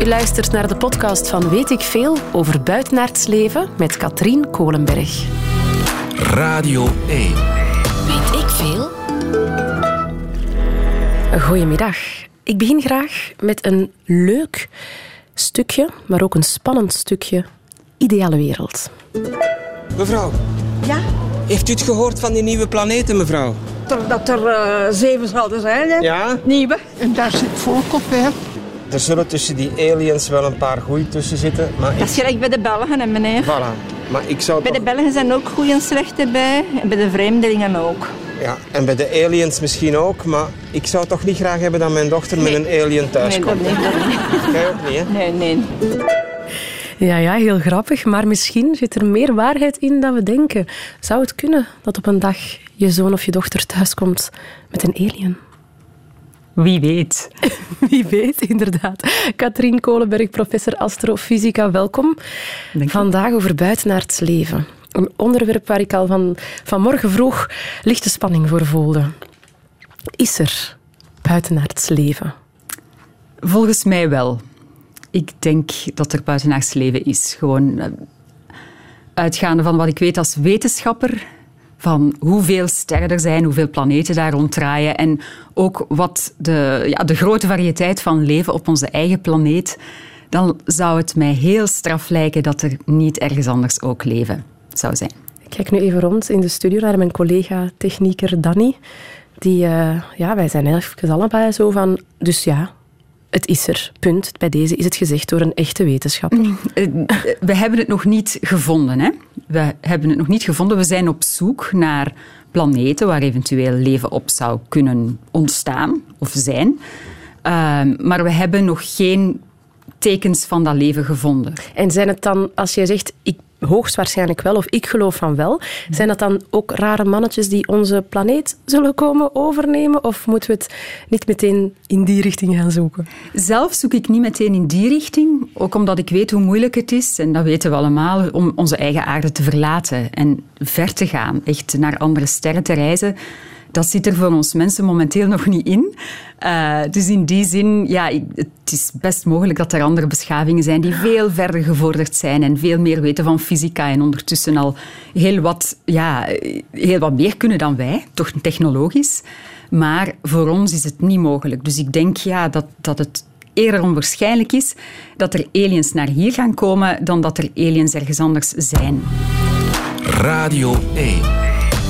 U luistert naar de podcast van Weet ik Veel over buitenaards leven met Katrien Kolenberg. Radio 1. Weet ik Veel? Goedemiddag. Ik begin graag met een leuk stukje, maar ook een spannend stukje Ideale Wereld. Mevrouw, Ja, heeft u het gehoord van die nieuwe planeten, mevrouw? dat- dat er eh, zeven zouden zijn, hè? Ja? Nieuwe. En daar zit volk op, hè? Er zullen tussen die aliens wel een paar goeie tussen zitten, maar. Dat is gelijk bij de Belgen, hè, meneer. Voilà. Maar ik zou Bij de. Belgen zijn ook goede en slechte bij. En bij de vreemdelingen ook. Ja, en bij de aliens misschien ook, maar ik zou toch niet graag hebben dat mijn dochter met een alien thuis Nee, dat komt. niet. Dat niet. Jij ook niet, hè? Nee, nee. Ja, ja, heel grappig, maar misschien zit er meer waarheid in dan we denken. Zou het kunnen dat op een dag je zoon of je dochter thuiskomt met een alien? Wie weet. Wie weet, inderdaad. Katrien Kolenberg, professor astrofysica, welkom. Dank je. Vandaag over buitenaards leven. Een onderwerp waar ik al van, vanmorgen vroeg lichte spanning voor voelde. Is er buitenaards leven? Volgens mij wel. Ik denk dat er buitenaards leven is. Gewoon eh, uitgaande van wat ik weet als wetenschapper, van hoeveel sterren er zijn, hoeveel planeten daar ronddraaien en ook wat de, ja, de grote variëteit van leven op onze eigen planeet, dan zou het mij heel straf lijken dat er niet ergens anders ook leven zou zijn. Ik kijk nu even rond in de studio naar mijn collega-technieker Danny. Die, eh, ja, wij zijn eigenlijk allebei zo van... Dus ja, het is er. Punt. Bij deze is het gezegd door een echte wetenschapper. Eh, We hebben het nog niet gevonden. Hè? We hebben het nog niet gevonden. We zijn op zoek naar planeten waar eventueel leven op zou kunnen ontstaan of zijn. Ehm, maar we hebben nog geen tekens van dat leven gevonden. En zijn het dan, als jij zegt, ik hoogstwaarschijnlijk wel, of ik geloof van wel, zijn dat dan ook rare mannetjes die onze planeet zullen komen overnemen? Of moeten we het niet meteen in die richting gaan zoeken? Zelf zoek ik niet meteen in die richting, ook omdat ik weet hoe moeilijk het is, en dat weten we allemaal, om onze eigen aarde te verlaten en ver te gaan, echt naar andere sterren te reizen. Dat zit er voor ons mensen momenteel nog niet in. Eh, dus in die zin, ja, ik- het is best mogelijk dat er andere beschavingen zijn die veel verder gevorderd zijn en veel meer weten van fysica en ondertussen al heel wat, ja, heel wat meer kunnen dan wij, toch technologisch. Maar voor ons is het niet mogelijk. Dus ik denk ja, dat, dat het eerder onwaarschijnlijk is dat er aliens naar hier gaan komen dan dat er aliens ergens anders zijn. Radio 1.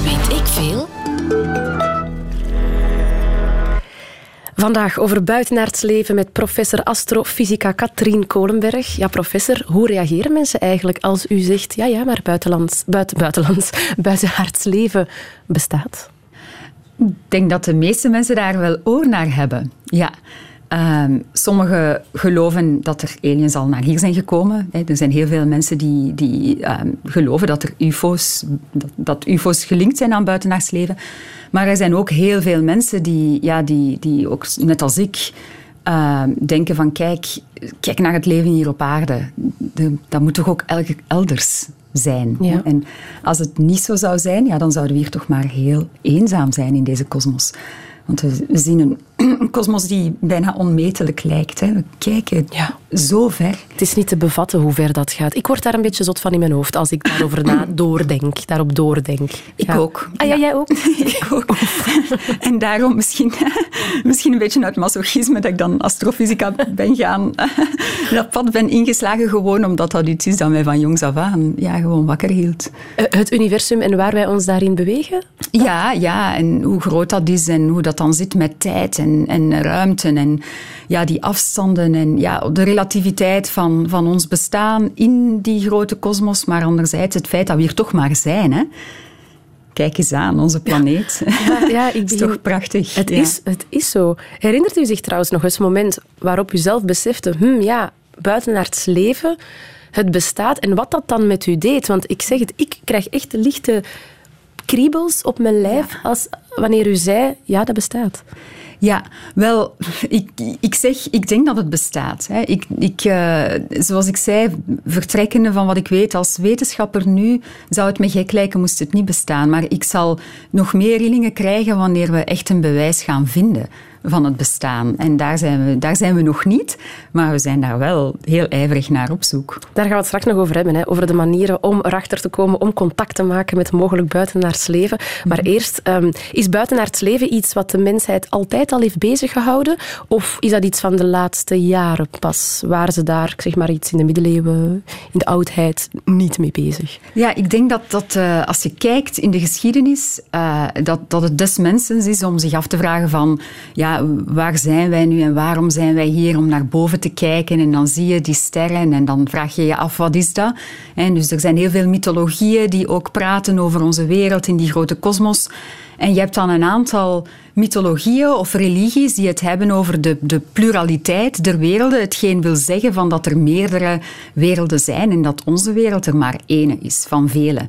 Weet ik veel? Vandaag over buitenaards leven met professor astrofysica Katrien Kolenberg. Ja, professor, hoe reageren mensen eigenlijk als u zegt, ja, ja, maar buitenlands, buiten, buitenlands, buitenaards leven bestaat? Ik denk dat de meeste mensen daar wel oor naar hebben. Ja. Ehm, sommigen geloven dat er aliens al naar hier zijn gekomen. Er zijn heel veel mensen die, die ehm, geloven dat er UFO's, dat, dat UFO's gelinkt zijn aan buitenaards leven. Maar er zijn ook heel veel mensen die, ja, die, die ook net als ik ehm, denken van kijk, kijk naar het leven hier op aarde. De- dat moet toch ook elke elders zijn. Ja. En als het niet zo zou zijn, ja, dan zouden we hier toch maar heel eenzaam zijn in deze kosmos. Want we, we zien een een kosmos die bijna onmetelijk lijkt. Hè. We kijken Ja. zo ver. Het is niet te bevatten hoe ver dat gaat. Ik word daar een beetje zot van in mijn hoofd als ik daarover na doordenk, daarop doordenk. Ik Ja. ook. Ah ja, Ja. jij ook? Ik ook. En daarom misschien, misschien een beetje uit masochisme dat ik dan astrofysica ben gaan... Dat pad ben ingeslagen gewoon omdat dat iets is dat mij van jongs af aan ja, gewoon wakker hield. Eh, Het universum en waar wij ons daarin bewegen? Ja, ja, en hoe groot dat is en hoe dat dan zit met tijd en, en ruimte en ja, die afstanden en ja, de relativiteit van, van ons bestaan in die grote kosmos, maar anderzijds het feit dat we hier toch maar zijn. Hè. Kijk eens aan, onze planeet. Ja, ja, ik Dat is toch prachtig. Het, ja. is, het is zo. Herinnert u zich trouwens nog eens het moment waarop u zelf besefte, hm, ja, buitenaards leven, het bestaat en wat dat dan met u deed? Want ik zeg het, ik krijg echt lichte kriebels op mijn lijf als wanneer u zei, ja, dat bestaat. Ja, wel, ik, ik zeg, ik denk dat het bestaat. Hè. Ik, ik, eh, zoals ik zei, vertrekkende van wat ik weet als wetenschapper nu, zou het me gek lijken moest het niet bestaan. Maar ik zal nog meer rillingen krijgen wanneer we echt een bewijs gaan vinden van het bestaan. En daar zijn, we, daar zijn we nog niet, maar we zijn daar wel heel ijverig naar op zoek. Daar gaan we het straks nog over hebben, hè? over de manieren om erachter te komen, om contact te maken met mogelijk buitenaards leven. Maar mhm. eerst, um, is buitenaards leven iets wat de mensheid altijd al heeft beziggehouden? Of is dat iets van de laatste jaren pas? Waren ze daar, zeg maar iets in de middeleeuwen, in de oudheid, niet mee bezig? Ja, ik denk dat, dat uh, als je kijkt in de geschiedenis, uh, dat, dat het des mensens is om zich af te vragen van ja, waar zijn wij nu en waarom zijn wij hier om naar boven te kijken en dan zie je die sterren en dan vraag je je af wat is dat. En dus er zijn heel veel mythologieën die ook praten over onze wereld in die grote kosmos. En je hebt dan een aantal mythologieën of religies die het hebben over de, de pluraliteit der werelden. Hetgeen wil zeggen van dat er meerdere werelden zijn en dat onze wereld er maar één is van vele.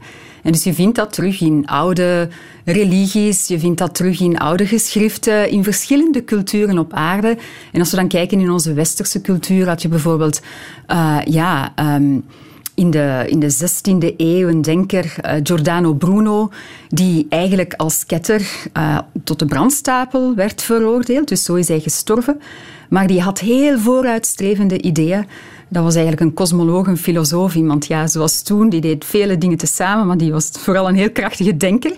En dus je vindt dat terug in oude religies, je vindt dat terug in oude geschriften, in verschillende culturen op aarde. En als we dan kijken in onze westerse cultuur, had je bijvoorbeeld uh, ja, um, in de, in de 16e eeuw een denker, uh, Giordano Bruno, die eigenlijk als ketter uh, tot de brandstapel werd veroordeeld. Dus zo is hij gestorven. Maar die had heel vooruitstrevende ideeën. Dat was eigenlijk een kosmoloog, een filosoof, iemand ja, zoals toen. Die deed vele dingen tezamen, maar die was vooral een heel krachtige denker.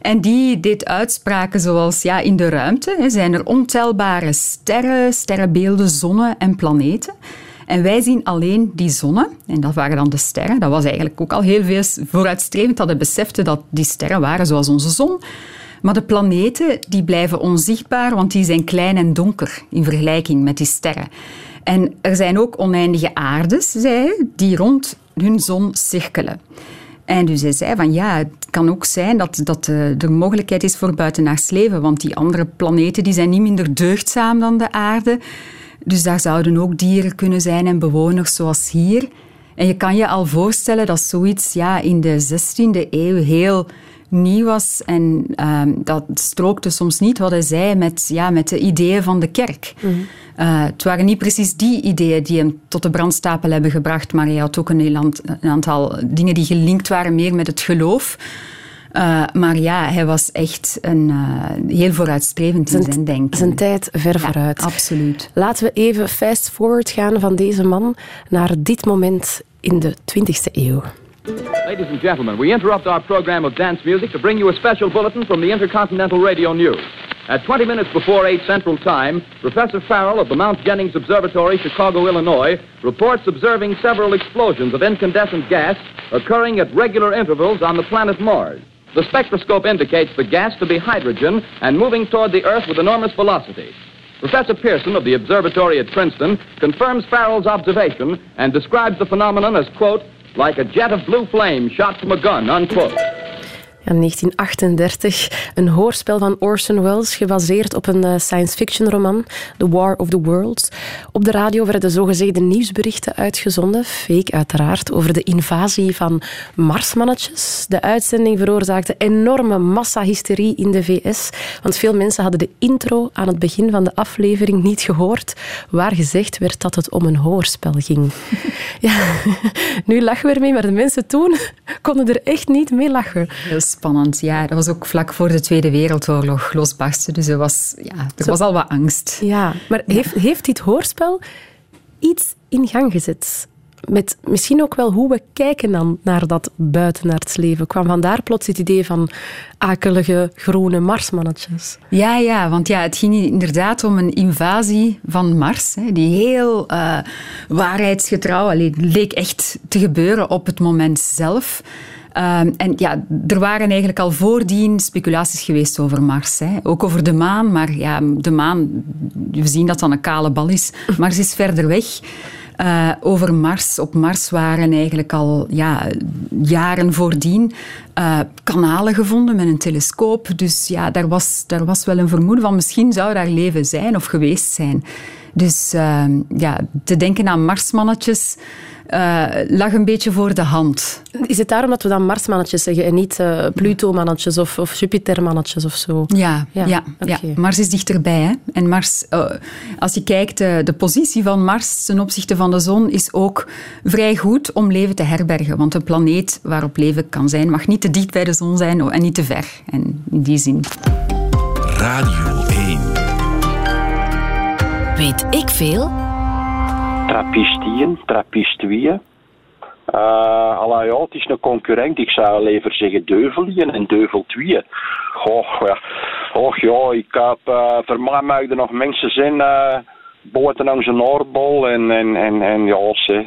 En die deed uitspraken zoals ja, in de ruimte hè, zijn er ontelbare sterren, sterrenbeelden, zonnen en planeten. En wij zien alleen die zonnen, en dat waren dan de sterren. Dat was eigenlijk ook al heel veel vooruitstrevend dat hij besefte dat die sterren waren zoals onze zon. Maar de planeten die blijven onzichtbaar, want die zijn klein en donker in vergelijking met die sterren. En er zijn ook oneindige aardes, zei die rond hun zon cirkelen. En dus hij zei van ja, het kan ook zijn dat, dat eh, er mogelijkheid is voor buitenaards leven, want die andere planeten die zijn niet minder deugdzaam dan de aarde. Dus daar zouden ook dieren kunnen zijn en bewoners zoals hier. En je kan je al voorstellen dat zoiets ja, in de 16e eeuw heel nieuw was. En um, dat strookte soms niet wat hij zei met, ja, met de ideeën van de kerk. Mm -hmm. uh, het waren niet precies die ideeën die hem tot de brandstapel hebben gebracht, maar hij had ook een, een aantal dingen die gelinkt waren meer met het geloof. Uh, maar ja, hij was echt een, uh, heel vooruitstrevend in zijn denken. Zijn tijd ver vooruit. Absoluut. Laten we even fast forward gaan van deze man naar dit moment in de 20e eeuw. Ladies and gentlemen, we interrupt our program of dance music to bring you a special bulletin from the Intercontinental Radio News. At 20 minutes before 8 Central Time, Professor Farrell of the Mount Jennings Observatory, Chicago, Illinois, reports observing several explosions of incandescent gas occurring at regular intervals on the planet Mars. The spectroscope indicates the gas to be hydrogen and moving toward the Earth with enormous velocity. Professor Pearson of the observatory at Princeton confirms Farrell's observation and describes the phenomenon as, quote, like a jet of blue flame shot from a gun, unquote. 1938, een hoorspel van Orson Welles, gebaseerd op een eh, science fiction roman, The War of the Worlds. Op de radio werden zogezegde nieuwsberichten uitgezonden, fake uiteraard, over de invasie van Marsmannetjes. De uitzending veroorzaakte enorme massahysterie in de VS, want veel mensen hadden de intro aan het begin van de aflevering niet gehoord, waar gezegd werd dat het om een hoorspel ging. ja, nu lachen we ermee, maar de mensen toen konden er echt niet mee lachen spannend. Ja, dat was ook vlak voor de Tweede Wereldoorlog losbarsten. Dus er was, ja, er was al wat angst. Ja, maar Heeft, heeft dit hoorspel iets in gang gezet? Met misschien ook wel hoe we kijken dan naar dat buitenaards leven. Kwam vandaar plots het idee van akelige groene marsmannetjes? Ja, ja, want ja, het ging inderdaad om een invasie van Mars. Hè, die heel uh, waarheidsgetrouw allee, leek echt te gebeuren op het moment zelf. Um, en ja, er waren eigenlijk al voordien speculaties geweest over Mars. Hè. Ook over de maan, maar ja, de maan, we zien dat dan een kale bal is. Mars is verder weg. Uh, over Mars. Op Mars waren eigenlijk al ja, jaren voordien uh, kanalen gevonden met een telescoop. Dus ja, daar was, daar was wel een vermoeden van misschien zou daar leven zijn of geweest zijn. Dus uh, ja, te denken aan Marsmannetjes uh, lag een beetje voor de hand. Is het daarom dat we dan Marsmannetjes zeggen en niet uh, Pluto-mannetjes of, of Jupiter-mannetjes of zo? Ja, ja, ja, okay. ja, Mars is dichterbij. Hè? En Mars, uh, als je kijkt, de positie van Mars ten opzichte van de zon is ook vrij goed om leven te herbergen. Want een planeet waarop leven kan zijn, mag niet te dicht bij de zon zijn en niet te ver. En in die zin. Radio 1 Weet ik veel? Trappist 1, trappist 2. Uh, alla, ja, het is een concurrent. Ik zou liever zeggen Deuvel 1 en Deuvel 2. Och ja, och, ja ik heb, uh, voor mij nog mensen zijn uh, buiten oorbol. En, en, en, en ja, ze,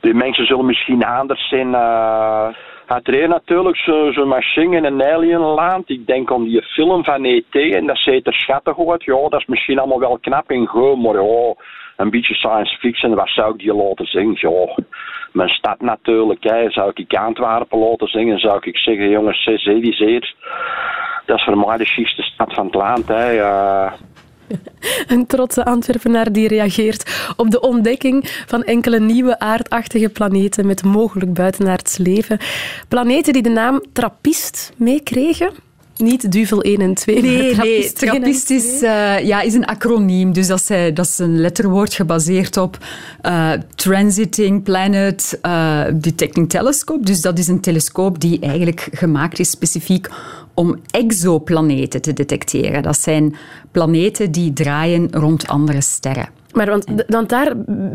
die mensen zullen misschien anders zijn. Uh, het er natuurlijk zo'n zo machine in een alienland. Ik denk aan die film van E.T. en dat ziet er schattig uit. Ja, dat is misschien allemaal wel knap en goed, maar een beetje science fiction, wat zou ik die laten? Ja, mijn stad natuurlijk. Hè. Zou ik Antwerpen laten zingen, zou ik zeggen, jongens, zeer. Dat is voor mij de chiste stad van het land. Hè. Uh, een trotse Antwerpenaar die reageert op de ontdekking van enkele nieuwe aardachtige planeten met mogelijk buitenaards leven. Planeten die de naam Trappist meekregen. Niet Duvel 1 en 2, nee, nee, Trappist is, uh, ja, is een acroniem. Dus dat is, dat is een letterwoord gebaseerd op uh, Transiting Planet uh, Detecting Telescope. Dus dat is een telescoop die eigenlijk gemaakt is specifiek om exoplaneten te detecteren. Dat zijn planeten die draaien rond andere sterren. Maar want, want daar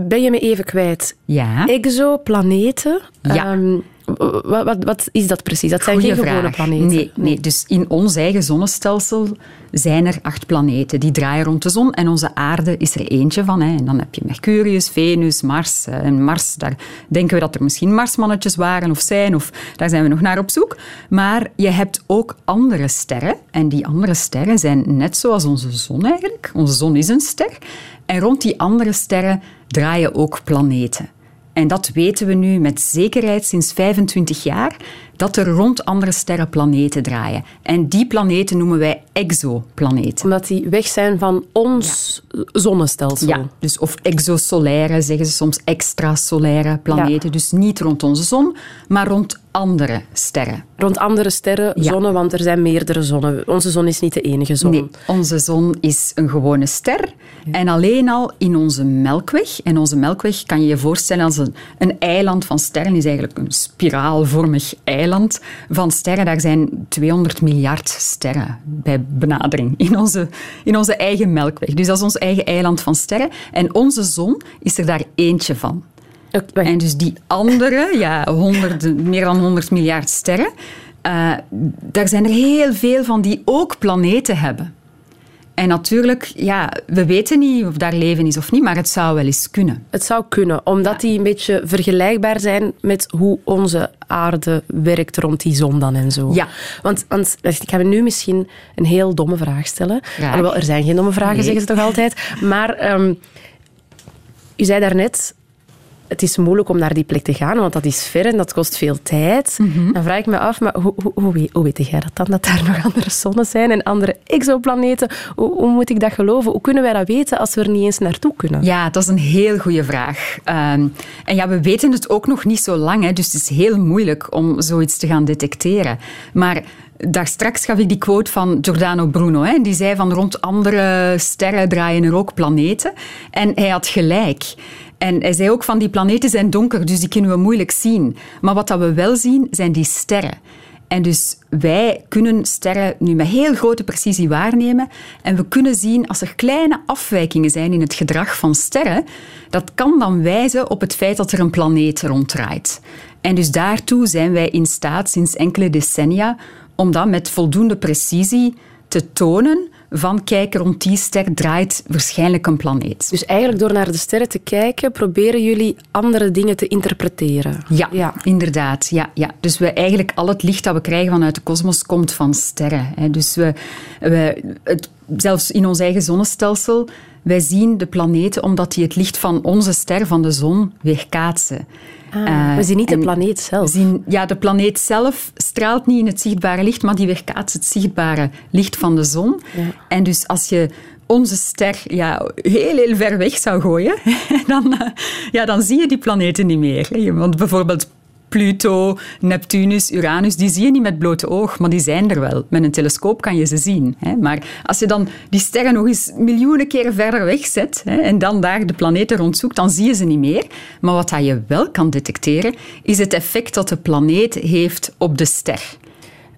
ben je me even kwijt. Ja. Exoplaneten. Ja. Um, wat, wat, wat, is dat precies? Dat zijn Goeie geen gewone vraag. planeten. Nee, nee, dus in ons eigen zonnestelsel zijn er acht planeten. Die draaien rond de zon en onze aarde is er eentje van. Hè. En dan heb je Mercurius, Venus, Mars. En Mars, daar denken we dat er misschien Marsmannetjes waren of zijn. Of daar zijn we nog naar op zoek. Maar je hebt ook andere sterren. En die andere sterren zijn net zoals onze zon eigenlijk. Onze zon is een ster. En rond die andere sterren draaien ook planeten. En dat weten we nu met zekerheid sinds 25 jaar, dat er rond andere sterren planeten draaien. En die planeten noemen wij exoplaneten. Omdat die weg zijn van ons ja. zonnestelsel. Ja, dus of exosolaire, zeggen ze soms extrasolaire planeten. Ja. Dus niet rond onze zon, maar rond andere sterren. Rond andere sterren, Ja. zonnen, want er zijn meerdere zonnen. Onze zon is niet de enige zon. Nee, onze zon is een gewone ster. En alleen al in onze melkweg. En onze melkweg kan je je voorstellen als een, een eiland van sterren. is eigenlijk een spiraalvormig eiland van sterren. Daar zijn 200 miljard sterren bij benadering in onze, in onze eigen melkweg. Dus dat is ons eigen eiland van sterren. En onze zon is er daar eentje van. En dus die andere, ja, honderden, meer dan 100 miljard sterren, uh, daar zijn er heel veel van die ook planeten hebben. En natuurlijk, ja, we weten niet of daar leven is of niet, maar het zou wel eens kunnen. Het zou kunnen, omdat die een beetje vergelijkbaar zijn met hoe onze aarde werkt rond die zon dan en zo. Ja. Want, want ik ga nu misschien een heel domme vraag stellen. Alhoewel, er zijn geen domme vragen, Nee. zeggen ze toch altijd. Maar um, u zei daarnet, het is moeilijk om naar die plek te gaan, want dat is ver en dat kost veel tijd. Mhm. Dan vraag ik me af, maar hoe, hoe, hoe, weet, hoe weet jij dat dan, dat daar nog andere zonnen zijn en andere exoplaneten? Hoe, hoe moet ik dat geloven? Hoe kunnen wij dat weten als we er niet eens naartoe kunnen? Ja, dat is een heel goede vraag. Um, en ja, we weten het ook nog niet zo lang, hè, dus het is heel moeilijk om zoiets te gaan detecteren. Maar daar straks gaf ik die quote van Giordano Bruno. Hè, die zei van rond andere sterren draaien er ook planeten. En hij had gelijk. En hij zei ook van die planeten zijn donker, dus die kunnen we moeilijk zien. Maar wat dat we wel zien, zijn die sterren. En dus wij kunnen sterren nu met heel grote precisie waarnemen. En we kunnen zien als er kleine afwijkingen zijn in het gedrag van sterren. Dat kan dan wijzen op het feit dat er een planeet ronddraait. En dus daartoe zijn wij in staat sinds enkele decennia om dat met voldoende precisie te tonen van kijk, rond die ster draait waarschijnlijk een planeet. Dus eigenlijk door naar de sterren te kijken, proberen jullie andere dingen te interpreteren. Ja, ja. inderdaad. Ja, ja. Dus we eigenlijk al het licht dat we krijgen vanuit de kosmos komt van sterren. Hè. Dus we, we het, zelfs in ons eigen zonnestelsel, wij zien de planeten omdat die het licht van onze ster, van de zon, weerkaatsen. Ah, we zien niet de planeet zelf. Zien, ja, de planeet zelf straalt niet in het zichtbare licht, maar die weerkaatst het zichtbare licht van de zon. Ja. En dus als je onze ster ja, heel, heel ver weg zou gooien, dan, uh, ja, dan zie je die planeten niet meer. Want bijvoorbeeld Pluto, Neptunus, Uranus, die zie je niet met blote oog, maar die zijn er wel. Met een telescoop kan je ze zien. Hè. Maar als je dan die sterren nog eens miljoenen keren verder wegzet hè, en dan daar de planeten rondzoekt, dan zie je ze niet meer. Maar wat je wel kan detecteren, is het effect dat de planeet heeft op de ster.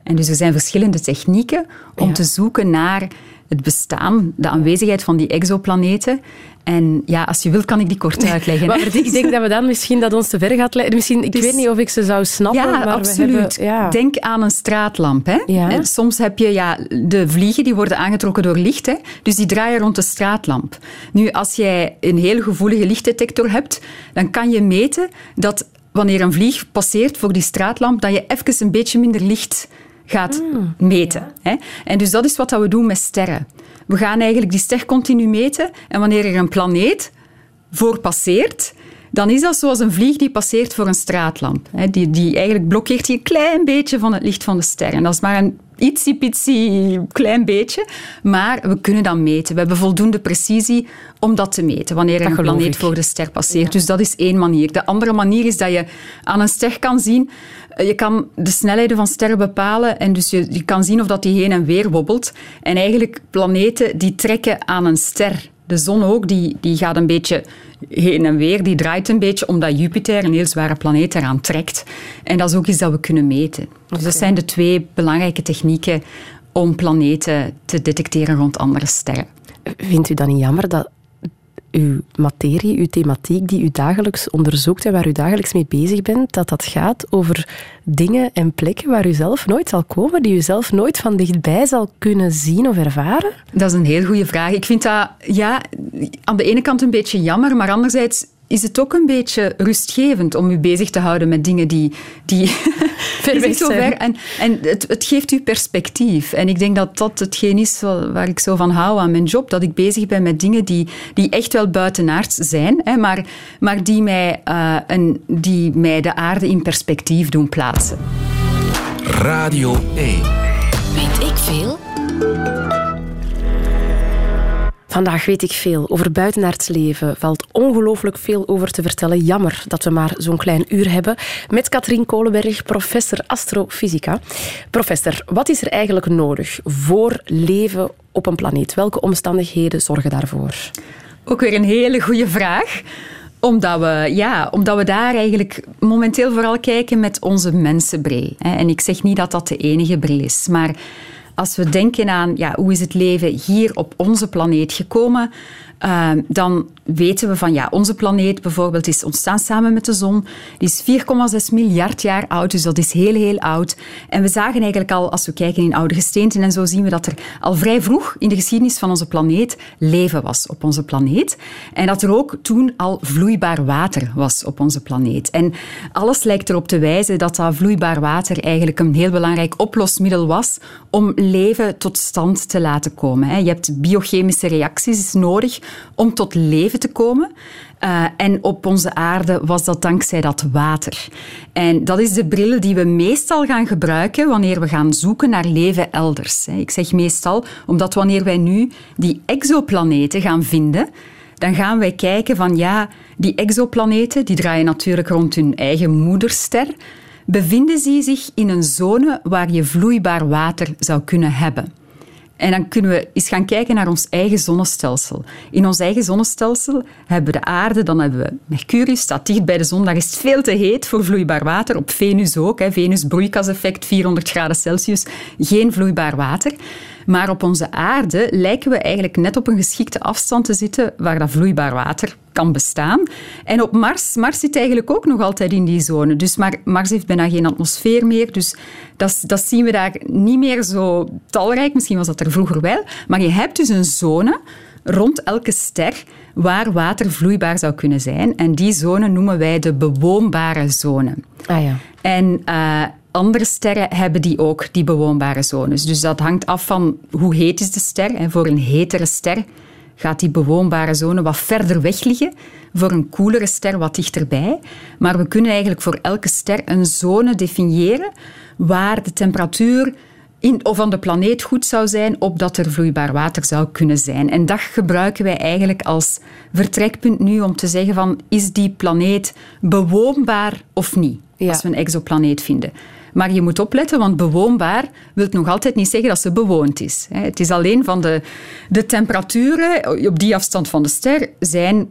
En dus er zijn verschillende technieken om Ja. te zoeken naar het bestaan, de aanwezigheid van die exoplaneten. En ja, als je wilt, kan ik die kort uitleggen. maar ik denk dat we dan misschien dat ons te ver gaat leiden. Misschien, ik Dus- weet niet of ik ze zou snappen. Ja, maar absoluut. We hebben, ja. Denk aan een straatlamp. Hè? Ja. En soms heb je ja, de vliegen die worden aangetrokken door licht. Hè? Dus die draaien rond de straatlamp. Nu, als jij een heel gevoelige lichtdetector hebt, dan kan je meten dat wanneer een vlieg passeert voor die straatlamp, dat je even een beetje minder licht gaat meten. Hè? En dus dat is wat we doen met sterren. We gaan eigenlijk die ster continu meten. En wanneer er een planeet voor passeert, dan is dat zoals een vlieg die passeert voor een straatlamp. Hè, Die, die eigenlijk blokkeert die een klein beetje van het licht van de ster. En dat is maar een ietsie klein beetje, maar we kunnen dat meten. We hebben voldoende precisie om dat te meten, wanneer er Dat een planeet ik. voor de ster passeert. Dus dat is één manier. De andere manier is dat je aan een ster kan zien... eh, Je kan de snelheden van sterren bepalen en dus je, je kan zien of dat die heen en weer wobbelt. En eigenlijk planeten die trekken aan een ster. De zon ook, die, die gaat een beetje heen en weer. Die draait een beetje omdat Jupiter, een heel zware planeet, eraan trekt. En dat is ook iets dat we kunnen meten. Dus dat zijn de twee belangrijke technieken om planeten te detecteren rond andere sterren. Vindt u dan niet jammer dat uw materie, uw thematiek die u dagelijks onderzoekt en waar u dagelijks mee bezig bent, dat dat gaat over dingen en plekken waar u zelf nooit zal komen, die u zelf nooit van dichtbij zal kunnen zien of ervaren? Dat is een heel goede vraag. Ik vind dat ja, aan de ene kant een beetje jammer, maar anderzijds is het ook een beetje rustgevend om u bezig te houden met dingen die, die, Ver weg zo ver... En, en het, het geeft u perspectief. En ik denk dat dat hetgeen is wa- waar ik zo van hou aan mijn job. Dat ik bezig ben met dingen die, die echt wel buitenaards zijn, hè, maar, maar die, mij, eh, een, die mij de aarde in perspectief doen plaatsen. Radio 1. Weet ik veel? Vandaag weet ik veel over buitenaards leven. Valt ongelooflijk veel over te vertellen. Jammer dat we maar zo'n klein uur hebben. Met Katrien Kolenberg, professor astrofysica. Professor, wat is er eigenlijk nodig voor leven op een planeet? Welke omstandigheden zorgen daarvoor? Ook weer een hele goede vraag. Omdat we, ja, omdat we daar eigenlijk momenteel vooral kijken met onze mensenbril. En ik zeg niet dat dat de enige bril is. Maar als we denken aan ja, hoe is het leven hier op onze planeet gekomen, eh, dan weten we van ja, onze planeet bijvoorbeeld is ontstaan samen met de zon. Die is 4,6 miljard jaar oud, dus dat is heel, heel oud. En we zagen eigenlijk al, als we kijken in oude gesteenten en zo, zien we dat er al vrij vroeg in de geschiedenis van onze planeet leven was op onze planeet. En dat er ook toen al vloeibaar water was op onze planeet. En alles lijkt erop te wijzen dat dat vloeibaar water eigenlijk een heel belangrijk oplosmiddel was om leven tot stand te laten komen. Je hebt biochemische reacties nodig om tot leven te komen. Uh, en op onze aarde was dat dankzij dat water. En dat is de bril die we meestal gaan gebruiken wanneer we gaan zoeken naar leven elders. Ik zeg meestal, omdat wanneer wij nu die exoplaneten gaan vinden, dan gaan wij kijken van ja, die exoplaneten die draaien natuurlijk rond hun eigen moederster. Bevinden ze zich in een zone waar je vloeibaar water zou kunnen hebben? En dan kunnen we eens gaan kijken naar ons eigen zonnestelsel. In ons eigen zonnestelsel hebben we de aarde, dan hebben we Mercurius, staat dicht bij de zon. Daar is het veel te heet voor vloeibaar water. Op Venus ook. Hè. Venus broeikaseffect, 400 graden Celsius. Geen vloeibaar water. Maar op onze aarde lijken we eigenlijk net op een geschikte afstand te zitten waar dat vloeibaar water kan bestaan. En op Mars, Mars zit eigenlijk ook nog altijd in die zone. Dus maar Mars heeft bijna geen atmosfeer meer. Dus dat, dat zien we daar niet meer zo talrijk. Misschien was dat er vroeger wel. Maar je hebt dus een zone rond elke ster waar water vloeibaar zou kunnen zijn. En die zone noemen wij de bewoonbare zone. Ah ja. En uh, andere sterren hebben die ook, die bewoonbare zones. Dus dat hangt af van hoe heet is de ster. En voor een hetere ster gaat die bewoonbare zone wat verder weg liggen. Voor een koelere ster wat dichterbij. Maar we kunnen eigenlijk voor elke ster een zone definiëren waar de temperatuur in, of aan de planeet goed zou zijn, opdat er vloeibaar water zou kunnen zijn. En dat gebruiken wij eigenlijk als vertrekpunt nu om te zeggen van, is die planeet bewoonbaar of niet? Ja. Als we een exoplaneet vinden. Maar je moet opletten, want bewoonbaar wil nog altijd niet zeggen dat ze bewoond is. Het is alleen van de, de temperaturen op die afstand van de ster zijn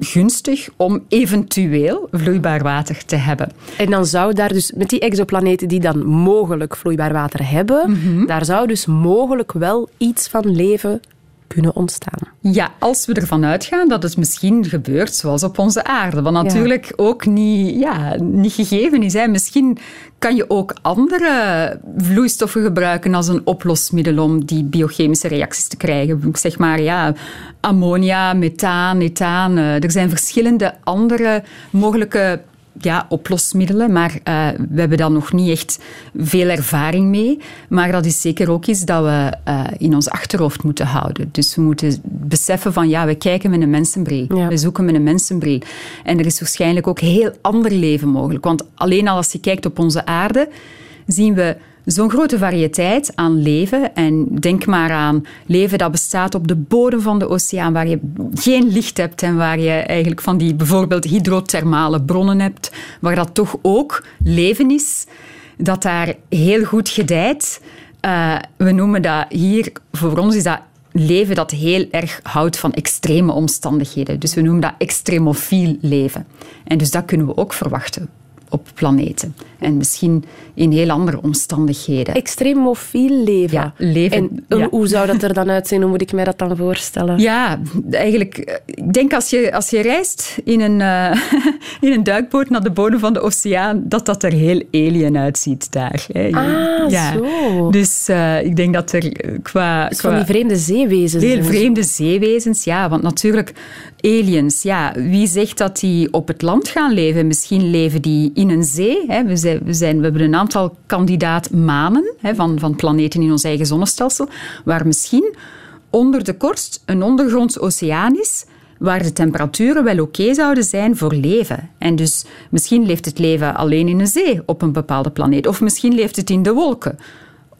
gunstig om eventueel vloeibaar water te hebben. En dan zou daar dus, met die exoplaneten die dan mogelijk vloeibaar water hebben, Mhm. daar zou dus mogelijk wel iets van leven kunnen ontstaan. Ja, als we ervan uitgaan dat het misschien gebeurt zoals op onze aarde. Wat natuurlijk ook niet, ja, niet gegeven is. Hè. Misschien kan je ook andere vloeistoffen gebruiken als een oplosmiddel om die biochemische reacties te krijgen. Ik zeg maar, ja, ammonia, methaan, ethaan. Er zijn verschillende andere mogelijke ja, oplosmiddelen, maar eh, we hebben daar nog niet echt veel ervaring mee. Maar dat is zeker ook iets dat we eh, in ons achterhoofd moeten houden. Dus we moeten beseffen van, ja, we kijken met een mensenbril. Ja. We zoeken met een mensenbril. En er is waarschijnlijk ook heel ander leven mogelijk. Want alleen al als je kijkt op onze aarde, zien we zo'n grote variëteit aan leven. En denk maar aan leven dat bestaat op de bodem van de oceaan, waar je geen licht hebt en waar je eigenlijk van die bijvoorbeeld hydrothermale bronnen hebt, waar dat toch ook leven is, dat daar heel goed gedijt. Eh, we noemen dat hier, voor ons is dat leven dat heel erg houdt van extreme omstandigheden. Dus we noemen dat extremofiel leven. En dus dat kunnen we ook verwachten op planeten. En misschien in heel andere omstandigheden. Extremofiel leven. Ja, leven, En eh, ja. hoe zou dat er dan uitzien? Hoe moet ik mij dat dan voorstellen? Ja, eigenlijk, eh, ik denk als je, als je reist in een, eh, in een duikboot naar de bodem van de oceaan, dat dat er heel alien uitziet daar. Hè. Ah, ja. zo. Dus ik denk dat er eh, qua... Dus van qua- die vreemde zeewezens. Heel vreemde zeewezens, ja. Want natuurlijk, aliens, ja. Wie zegt dat die op het land gaan leven? Misschien leven die in een zee. Hè. We, zijn, we, zijn, we hebben een aantal kandidaat manen hè, van, van planeten in ons eigen zonnestelsel, waar misschien onder de korst een ondergronds oceaan is, waar de temperaturen wel oké zouden zijn voor leven. En dus misschien leeft het leven alleen in een zee op een bepaalde planeet. Of misschien leeft het in de wolken.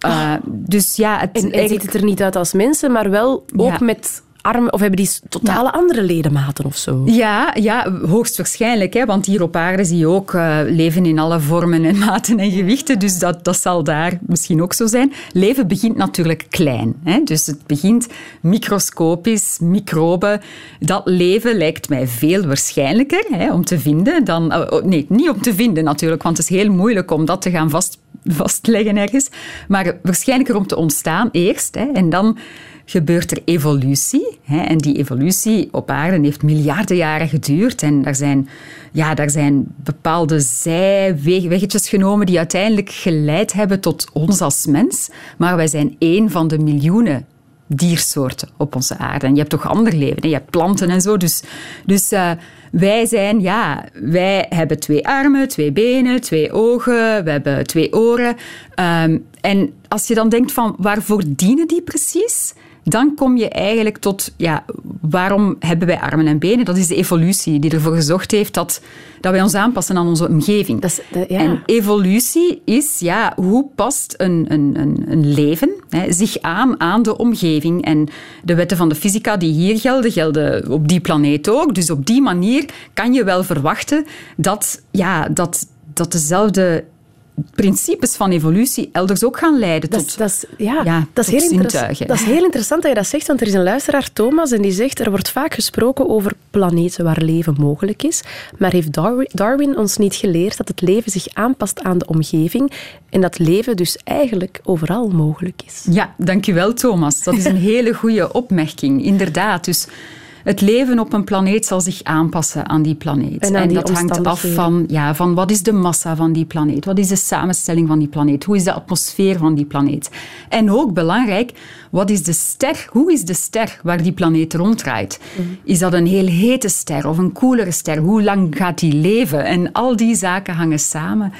Uh, dus ja, het, En, ziet het er niet uit als mensen, maar wel ook Ja. met armen... Of hebben die totale andere ledematen of zo? Ja, ja, hoogstwaarschijnlijk. Hè, want hier op aarde zie je ook eh, leven in alle vormen en maten en gewichten. Dus dat, dat zal daar misschien ook zo zijn. Leven begint natuurlijk klein. Hè, dus het begint microscopisch, microben. Dat leven lijkt mij veel waarschijnlijker hè, om te vinden dan... oh, oh, nee, niet om te vinden natuurlijk, want het is heel moeilijk om dat te gaan vast, vastleggen ergens. Maar waarschijnlijker om te ontstaan eerst. Hè, en dan gebeurt er evolutie. Hè, en die evolutie op aarde heeft miljarden jaren geduurd. En daar zijn, ja, daar zijn bepaalde zijweggetjes genomen die uiteindelijk geleid hebben tot ons als mens. Maar wij zijn één van de miljoenen diersoorten op onze aarde. En je hebt toch ander leven. Hè? Je hebt planten en zo. Dus, dus uh, wij zijn, ja, wij hebben twee armen, twee benen, twee ogen, we hebben twee oren. Um, en als je dan denkt van waarvoor dienen die precies? Dan kom je eigenlijk tot, ja, waarom hebben wij armen en benen? Dat is de evolutie die ervoor gezorgd heeft dat, dat wij ons aanpassen aan onze omgeving. Dat is, dat, ja. En evolutie is, ja, hoe past een, een, een, een leven hè, zich aan aan de omgeving? En de wetten van de fysica die hier gelden, gelden op die planeet ook. Dus op die manier kan je wel verwachten dat, ja, dat, dat dezelfde principes van evolutie elders ook gaan leiden dat tot, dat is, ja, ja, dat is heel zintuigen. Dat is heel interessant dat je dat zegt, want er is een luisteraar, Thomas, en die zegt er wordt vaak gesproken over planeten waar leven mogelijk is, maar heeft Darwin, Darwin ons niet geleerd dat het leven zich aanpast aan de omgeving en dat leven dus eigenlijk overal mogelijk is? Ja, dankjewel Thomas. Dat is een hele goede opmerking, inderdaad. Dus het leven op een planeet zal zich aanpassen aan die planeet. En, die dat hangt af van, ja, van wat is de massa van die planeet? Wat is de samenstelling van die planeet? Hoe is de atmosfeer van die planeet? En ook belangrijk, wat is de ster? Hoe is de ster waar die planeet ronddraait? Mm. Is dat een heel hete ster of een koelere ster? Hoe lang gaat die leven? En al die zaken hangen samen.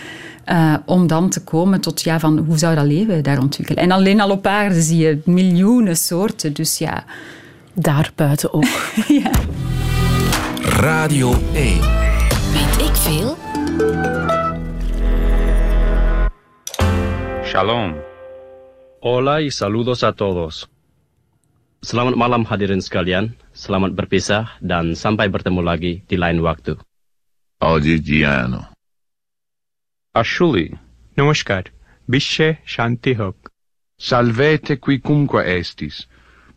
Uh, om dan te komen tot ja, van hoe zou dat leven daar ontwikkelen? En alleen al op aarde zie je miljoenen soorten. Dus ja, daar buiten ook. ja. Radio 1. Weet ik veel? Shalom. Hola y saludos a todos. Selamat malam hadirin sekalian. Selamat berpisah dan sampai bertemu lagi di lain waktu. Oggigiano. Ashuli. Namaskar. Bishe Shanti Hok. Salvete quicumque estis.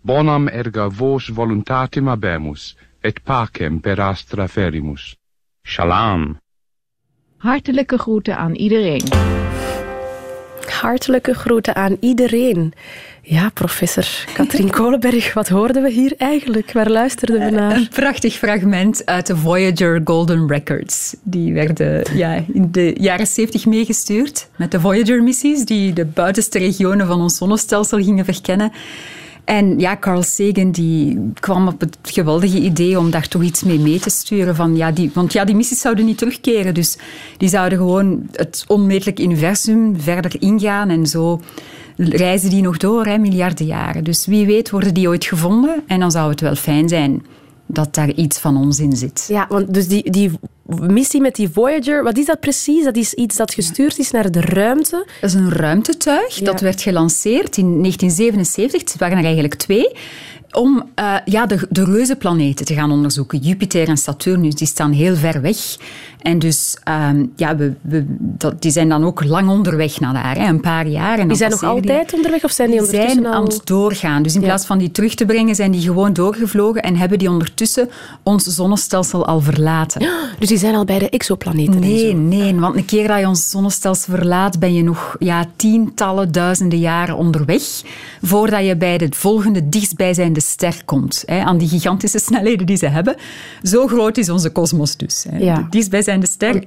Bonam erga vos voluntatem habemus, et pacem per astra ferimus. Shalom. Hartelijke groeten aan iedereen. Hartelijke groeten aan iedereen. Ja, professor Katrien Kolenberg, wat hoorden we hier eigenlijk? Waar luisterden we naar? Een prachtig fragment uit de Voyager Golden Records. Die werden ja, in de jaren 70 meegestuurd met de Voyager-missies, die de buitenste regionen van ons zonnestelsel gingen verkennen. En ja, Carl Sagan die kwam op het geweldige idee om daar toch iets mee mee te sturen. Van, ja, die, want ja, die missies zouden niet terugkeren. Dus die zouden gewoon het onmetelijk universum verder ingaan. En zo reizen die nog door, hè, miljarden jaren. Dus wie weet worden die ooit gevonden. En dan zou het wel fijn zijn dat daar iets van ons in zit. Ja, want dus die, die missie met die Voyager, wat is dat precies? Dat is iets dat gestuurd is naar de ruimte. Dat is een ruimtetuig. Dat werd gelanceerd in 1977. Het waren er eigenlijk twee om uh, ja, de, de reuzenplaneten te gaan onderzoeken. Jupiter en Saturnus die staan heel ver weg. En dus um, ja, we, we, dat, die zijn dan ook lang onderweg naar daar, hè, een paar jaar. En die zijn nog altijd die, onderweg of zijn die, ondertussen zijn al... aan het doorgaan. Dus in Ja. plaats van die terug te brengen, zijn die gewoon doorgevlogen en hebben die ondertussen ons zonnestelsel al verlaten. Dus die zijn al bij de exoplaneten en Nee, zo. nee, want een keer dat je ons zonnestelsel verlaat, ben je nog ja, tientallen duizenden jaren onderweg voordat je bij de volgende dichtstbijzijnde ster komt. Hè, aan die gigantische snelheden die ze hebben. Zo groot is onze kosmos dus. Hè. Ja. De dichtstbijzijnde ster,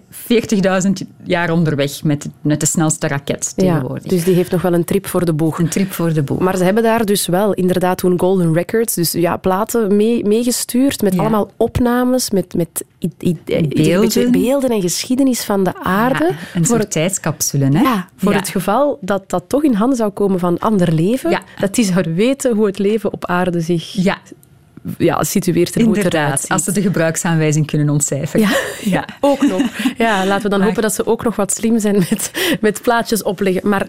40.000 jaar onderweg met, met de snelste raket Ja, tegenwoordig. dus die heeft nog wel een trip voor de boeg. Een trip voor de boeg. Maar ze hebben daar dus wel inderdaad toen Golden Records, dus ja, platen mee- meegestuurd met Ja. allemaal opnames, met, met i- i- i- Beelden. en geschiedenis van de aarde. Ja, een soort tijdscapsule, hè? Ja, voor het geval dat dat toch in handen zou komen van ander leven, dat die zouden weten hoe het leven op aarde zich Ja, ja, situeert eruit inderdaad. Als ze de gebruiksaanwijzing kunnen ontcijferen. Ja, Ja. ook nog. Ja, laten we dan Maar- hopen dat ze ook nog wat slim zijn met, met plaatjes opleggen. Maar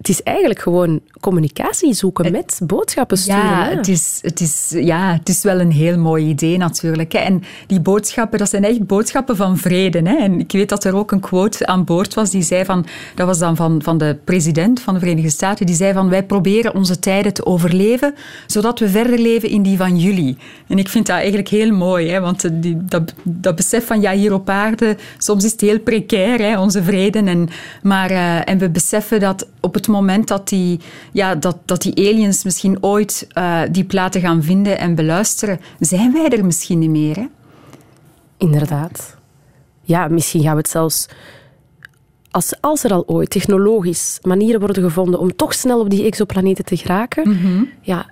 het is eigenlijk gewoon communicatie zoeken met boodschappen sturen. Ja, hè? het is, het, is, ja, het is wel een heel mooi idee natuurlijk. En die boodschappen, dat zijn echt boodschappen van vrede. Hè. En ik weet dat er ook een quote aan boord was die zei van... Dat was dan van, van de president van de Verenigde Staten. Die zei van, wij proberen onze tijden te overleven, zodat we verder leven in die van jullie. En ik vind dat eigenlijk heel mooi. Hè, want eh, die, dat, dat besef van, ja, hier op aarde, soms is het heel precair, hè, onze vrede. En, maar, eh, en we beseffen dat op het moment dat die, ja, dat, dat die aliens misschien ooit eh, die platen gaan vinden en beluisteren, zijn wij er misschien niet meer. Hè? Inderdaad. Ja, misschien gaan we het zelfs... Als, als er al ooit technologisch manieren worden gevonden om toch snel op die exoplaneten te geraken, Mhm. ja,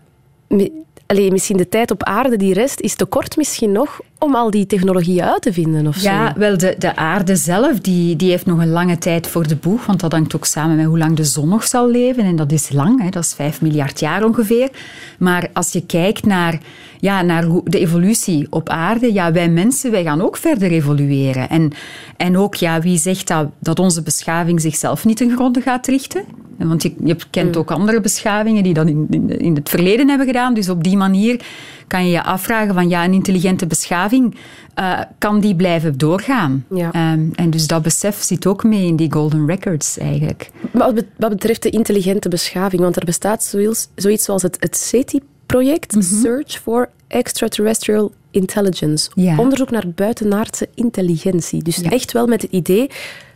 allee, misschien de tijd op aarde die rest is te kort misschien nog om al die technologieën uit te vinden of Ja, zo. wel, de, de aarde zelf die, die heeft nog een lange tijd voor de boeg, want dat hangt ook samen met hoe lang de zon nog zal leven. En dat is lang, hè, dat is 5 miljard jaar ongeveer. Maar als je kijkt naar, ja, naar hoe, de evolutie op aarde, ja, wij mensen wij gaan ook verder evolueren. En, en ook, ja, wie zegt dat, dat onze beschaving zichzelf niet ten gronde gaat richten? Want je, je kent ook andere beschavingen die dat in, in, in het verleden hebben gedaan. Dus op die manier kan je je afvragen van ja, een intelligente beschaving, eh, kan die blijven doorgaan? Ja. Ehm, en dus dat besef zit ook mee in die golden records eigenlijk. Maar wat, bet- wat betreft de intelligente beschaving, want er bestaat zoiets, zoiets zoals het, het SETI-project, Search for Extraterrestrial Intelligence. Ja. Onderzoek naar buitenaardse intelligentie. Dus Ja. echt wel met het idee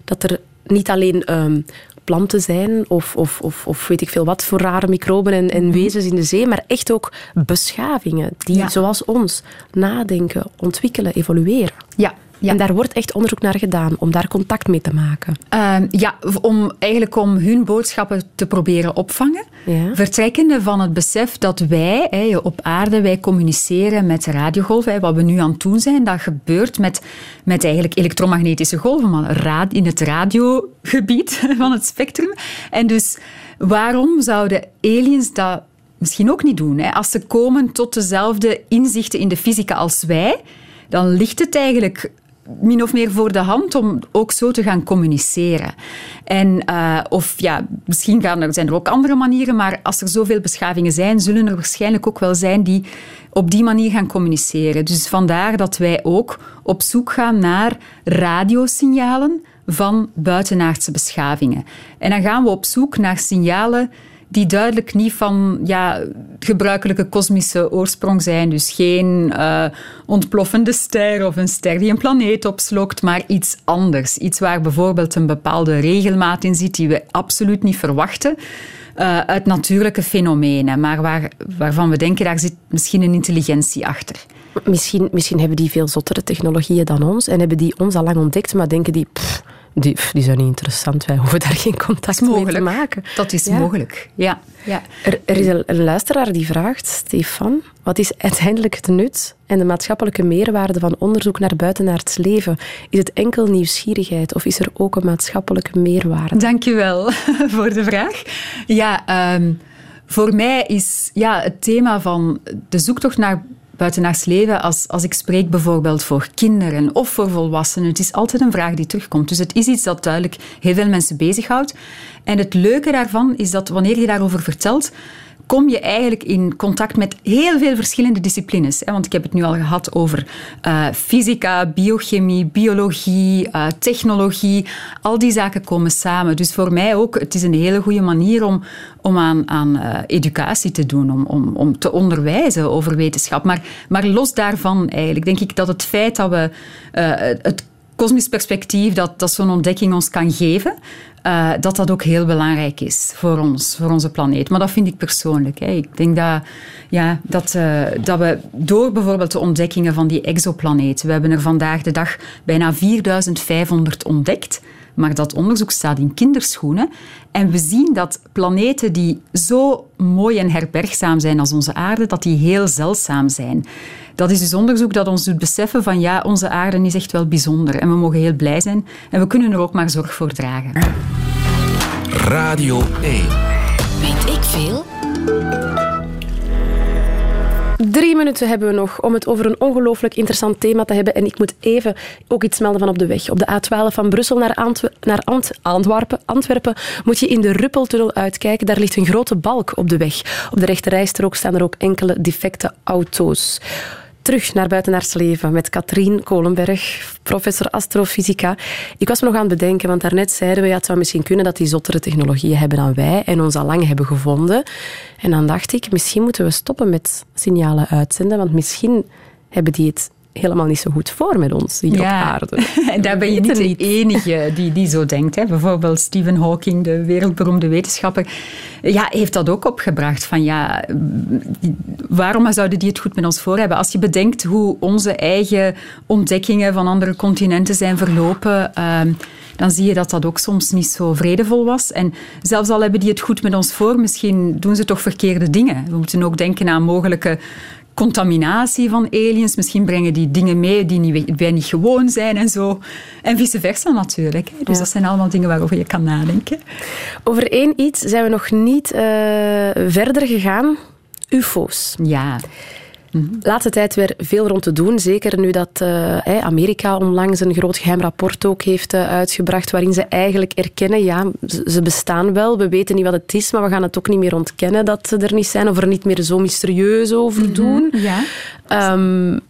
dat er niet alleen ehm, planten zijn of, of, of, of weet ik veel wat voor rare microben en, en wezens in de zee, maar echt ook beschavingen die, Ja. zoals ons, nadenken, ontwikkelen, evolueren. Ja, ja. En daar wordt echt onderzoek naar gedaan om daar contact mee te maken. Ehm, ja, om, eigenlijk om hun boodschappen te proberen opvangen. Ja. Vertrekkende van het besef dat wij hè, op aarde, wij communiceren met radiogolven. Hè, wat we nu aan het doen zijn, dat gebeurt met, met eigenlijk elektromagnetische golven, maar in het radiogebied van het spectrum. En dus waarom zouden aliens dat misschien ook niet doen? Hè? Als ze komen tot dezelfde inzichten in de fysica als wij, dan ligt het eigenlijk min of meer voor de hand om ook zo te gaan communiceren. En, eh, of ja, misschien gaan er, zijn er ook andere manieren, maar als er zoveel beschavingen zijn, zullen er waarschijnlijk ook wel zijn die op die manier gaan communiceren. Dus vandaar dat wij ook op zoek gaan naar radiosignalen van buitenaardse beschavingen. En dan gaan we op zoek naar signalen die duidelijk niet van ja, gebruikelijke kosmische oorsprong zijn. Dus geen uh, ontploffende ster of een ster die een planeet opslokt, maar iets anders. Iets waar bijvoorbeeld een bepaalde regelmaat in zit die we absoluut niet verwachten. Uh, uit natuurlijke fenomenen, maar waar, waarvan we denken, daar zit misschien een intelligentie achter. Misschien, misschien hebben die veel zottere technologieën dan ons en hebben die ons al lang ontdekt, maar denken die, pff, die, die zijn niet interessant, wij hoeven daar geen contact mee te maken. Dat is mogelijk, ja. ja. Er, er is een, een luisteraar die vraagt, Stefan, wat is uiteindelijk het nut en de maatschappelijke meerwaarde van onderzoek naar buitenaards leven? Is het enkel nieuwsgierigheid of is er ook een maatschappelijke meerwaarde? Dankjewel voor de vraag. Ja, um, voor mij is ja, het thema van de zoektocht naar buitenaards leven, als, als ik spreek bijvoorbeeld voor kinderen of voor volwassenen, het is altijd een vraag die terugkomt. Dus het is iets dat duidelijk heel veel mensen bezighoudt. En het leuke daarvan is dat wanneer je daarover vertelt, kom je eigenlijk in contact met heel veel verschillende disciplines. Want ik heb het nu al gehad over uh, fysica, biochemie, biologie, uh, technologie. Al die zaken komen samen. Dus voor mij ook, het is een hele goede manier om, om aan, aan uh, educatie te doen, om, om, om te onderwijzen over wetenschap. Maar, maar los daarvan eigenlijk, denk ik dat het feit dat we het kosmisch perspectief dat, dat zo'n ontdekking ons kan geven, uh, dat dat ook heel belangrijk is voor ons, voor onze planeet. Maar dat vind ik persoonlijk. Hè. Ik denk dat, ja, dat, uh, dat we door bijvoorbeeld de ontdekkingen van die exoplaneten, we hebben er vandaag de dag bijna 4500 ontdekt, maar dat onderzoek staat in kinderschoenen. En we zien dat planeten die zo mooi en herbergzaam zijn als onze aarde, dat die heel zeldzaam zijn. Dat is dus onderzoek dat ons doet beseffen van ja, onze aarde is echt wel bijzonder en we mogen heel blij zijn en we kunnen er ook maar zorg voor dragen. Radio 1. Weet ik veel? Drie minuten hebben we nog om het over een ongelooflijk interessant thema te hebben. En ik moet even ook iets melden van op de weg. Op de A12 van Brussel naar, Antw naar Ant Antwerpen, Antwerpen moet je in de Ruppeltunnel uitkijken. Daar ligt een grote balk op de weg. Op de rechterrijstrook staan er ook enkele defecte auto's terug naar buitenaards leven met Katrien Kolenberg, professor astrofysica. Ik was me nog aan het bedenken, want daarnet zeiden we, ja, het zou misschien kunnen dat die zottere technologieën hebben dan wij en ons al lang hebben gevonden. En dan dacht ik, misschien moeten we stoppen met signalen uitzenden, want misschien hebben die het helemaal niet zo goed voor met ons hier op aarde. En daar ben je niet de enige die, die zo denkt. Hè. Bijvoorbeeld Stephen Hawking, de wereldberoemde wetenschapper, ja, heeft dat ook opgebracht. Van, ja, waarom zouden die het goed met ons voor hebben? Als je bedenkt hoe onze eigen ontdekkingen van andere continenten zijn verlopen... Uh, dan zie je dat dat ook soms niet zo vredevol was. En zelfs al hebben die het goed met ons voor, misschien doen ze toch verkeerde dingen. We moeten ook denken aan mogelijke contaminatie van aliens. Misschien brengen die dingen mee die niet, wij niet gewoon zijn en zo. En vice versa natuurlijk. Dus dat zijn allemaal dingen waarover je kan nadenken. Over één iets zijn we nog niet uh, verder gegaan. UFO's. Ja. Laatste tijd weer veel rond te doen. Zeker nu dat uh, Amerika onlangs een groot geheim rapport ook heeft uh, uitgebracht. Waarin ze eigenlijk erkennen, ja, ze bestaan wel. We weten niet wat het is, maar we gaan het ook niet meer ontkennen dat ze er niet zijn. Of er niet meer zo mysterieus over mhm. doen. Mm -hmm. Ja. Um,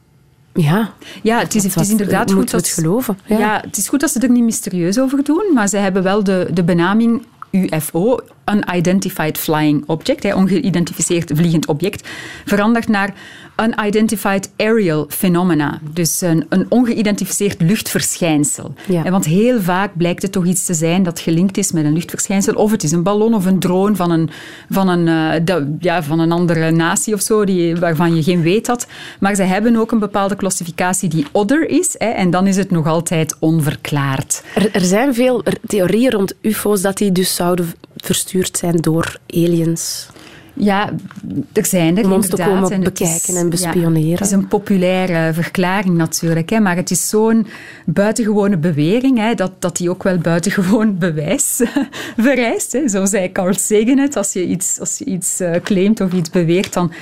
ja, ja het, is, het is inderdaad goed dat, het geloven. Ja. ja. het is goed dat ze er niet mysterieus over doen, maar ze hebben wel de, de benaming UFO, Unidentified Flying Object, ongeïdentificeerd vliegend object, veranderd naar Unidentified Aerial Phenomena, dus een, een ongeïdentificeerd luchtverschijnsel. Ja. Want heel vaak blijkt het toch iets te zijn dat gelinkt is met een luchtverschijnsel, of het is een ballon of een drone van een, van een, uh, de, ja, van een andere natie of zo, die, waarvan je geen weet had. Maar ze hebben ook een bepaalde klassificatie die other is, hè, en dan is het nog altijd onverklaard. Er, er zijn veel theorieën rond UFO's dat die dus zouden verstuurd zijn door aliens. Ja, er zijn er Om ons te komen bekijken en bespioneren. Ja, het is een populaire verklaring natuurlijk, hè, maar het is zo'n buitengewone bewering hè, dat, dat die ook wel buitengewoon bewijs vereist. Hè. Zo zei Carl Sagan het, als je iets, als je iets uh, claimt of iets beweert, dan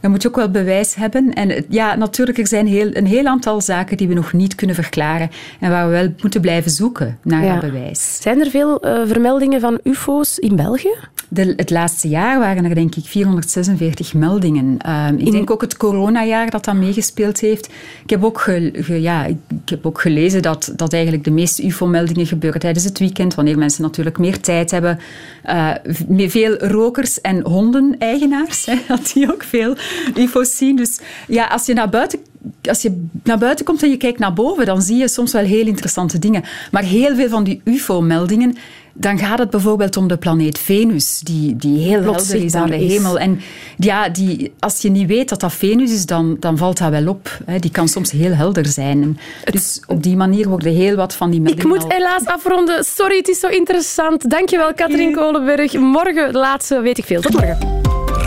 dan moet je ook wel bewijs hebben. En ja, natuurlijk, er zijn heel, een heel aantal zaken die we nog niet kunnen verklaren en waar we wel moeten blijven zoeken naar Ja. bewijs. Zijn er veel eh, vermeldingen van ufo's in België? De, het laatste jaar waren er denk ik 446 meldingen. Ehm, ik denk ook het coronajaar dat dat meegespeeld heeft. Ik heb ook, ge- ge- ja, ik heb ook gelezen dat, dat eigenlijk de meeste ufo-meldingen gebeuren tijdens het weekend, wanneer mensen natuurlijk meer tijd hebben. Eh, veel rokers en hondeneigenaars, hè, dat die ook veel ufo's zien. Dus ja, als je naar buiten als je naar buiten komt en je kijkt naar boven, dan zie je soms wel heel interessante dingen. Maar heel veel van die UFO-meldingen, dan gaat het bijvoorbeeld om de planeet Venus, die, die heel Plots helder is aan de hemel. En ja, die, als je niet weet dat dat Venus is, dan, dan valt dat wel op. Hè. Die kan soms heel helder zijn. En dus op die manier worden heel wat van die Ik meldingen moet al- helaas afronden. Sorry, het is zo interessant. Dankjewel, Katrien Kolenberg. Morgen de laatste, weet ik veel. Tot morgen.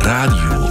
Radio 1.